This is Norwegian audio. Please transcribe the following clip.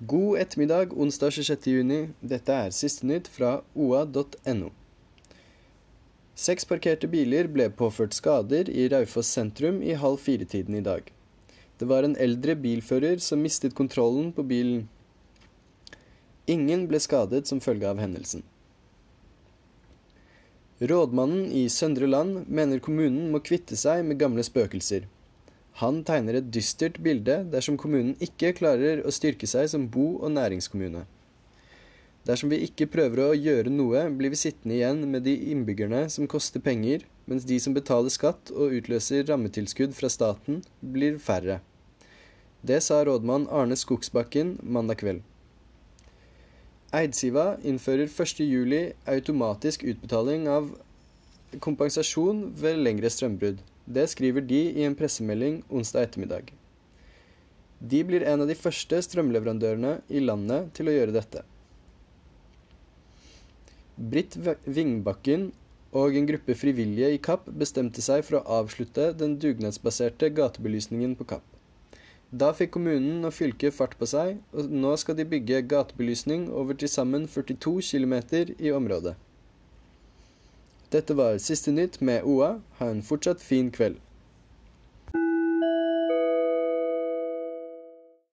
God ettermiddag onsdag 26. juni. Dette er siste nytt fra oa.no. Seks parkerte biler ble påført skader i Raufoss sentrum i halv fire-tiden i dag. Det var en eldre bilfører som mistet kontrollen på bilen. Ingen ble skadet som følge av hendelsen. Rådmannen i Søndre Land mener kommunen må kvitte seg med gamle spøkelser. Han tegner et dystert bilde dersom kommunen ikke klarer å styrke seg som bo- og næringskommune. Dersom vi ikke prøver å gjøre noe, blir vi sittende igjen med de innbyggerne som koster penger, mens de som betaler skatt og utløser rammetilskudd fra staten, blir færre. Det sa rådmann Arne Skogsbakken mandag kveld. Eidsiva innfører 1.7 automatisk utbetaling av kompensasjon ved lengre strømbrudd. Det skriver de i en pressemelding onsdag ettermiddag. De blir en av de første strømleverandørene i landet til å gjøre dette. Britt Vingbakken og en gruppe frivillige i Kapp bestemte seg for å avslutte den dugnadsbaserte gatebelysningen på Kapp. Da fikk kommunen og fylket fart på seg, og nå skal de bygge gatebelysning over til sammen 42 km i området. Dette var siste nytt med OA. Ha en fortsatt fin kveld.